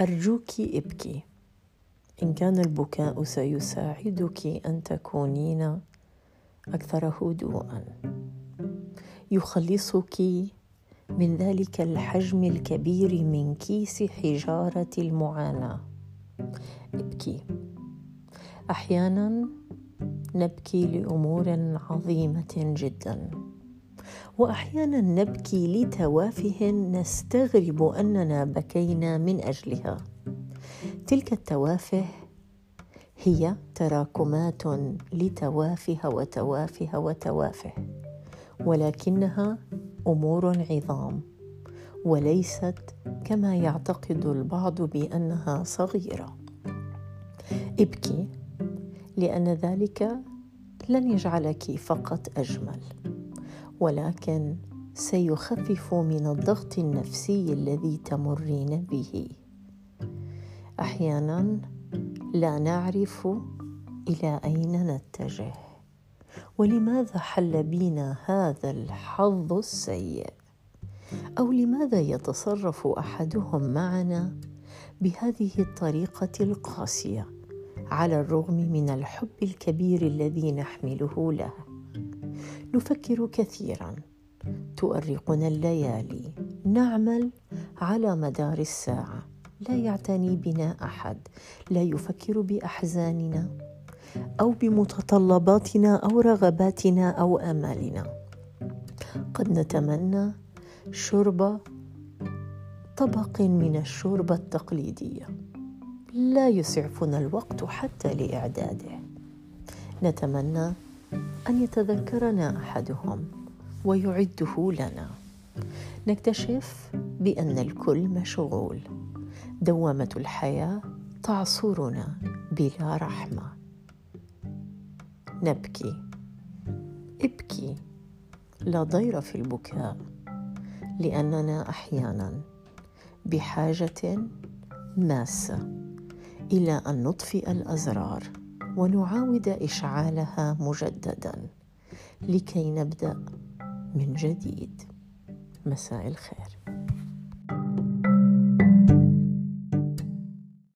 ارجوك ابكي إن كان البكاء سيساعدك أن تكونين أكثر هدوءا يخلصك من ذلك الحجم الكبير من كيس حجارة المعاناة. ابكي أحيانا نبكي لأمور عظيمة جدا. وأحيانا نبكي لتوافه نستغرب أننا بكينا من أجلها. تلك التوافه هي تراكمات لتوافه وتوافه وتوافه ولكنها أمور عظام وليست كما يعتقد البعض بأنها صغيرة. ابكي لأن ذلك لن يجعلك فقط أجمل. ولكن سيخفف من الضغط النفسي الذي تمرين به. أحيانا لا نعرف إلى أين نتجه. ولماذا حل بنا هذا الحظ السيء؟ أو لماذا يتصرف أحدهم معنا بهذه الطريقة القاسية على الرغم من الحب الكبير الذي نحمله له؟ نفكر كثيرا. تؤرقنا الليالي. نعمل على مدار الساعة. لا يعتني بنا أحد. لا يفكر بأحزاننا أو بمتطلباتنا أو رغباتنا أو أمالنا. قد نتمنى شرب طبق من الشوربة التقليدية. لا يسعفنا الوقت حتى لإعداده. نتمنى أن يتذكرنا أحدهم ويعده لنا. نكتشف بأن الكل مشغول. دوامة الحياة تعصرنا بلا رحمة. نبكي. ابكي. لا ضير في البكاء لأننا أحيانا بحاجة ماسة إلى أن نطفئ الأزرار. ونعاود إشعالها مجددا لكي نبدأ من جديد. مساء الخير.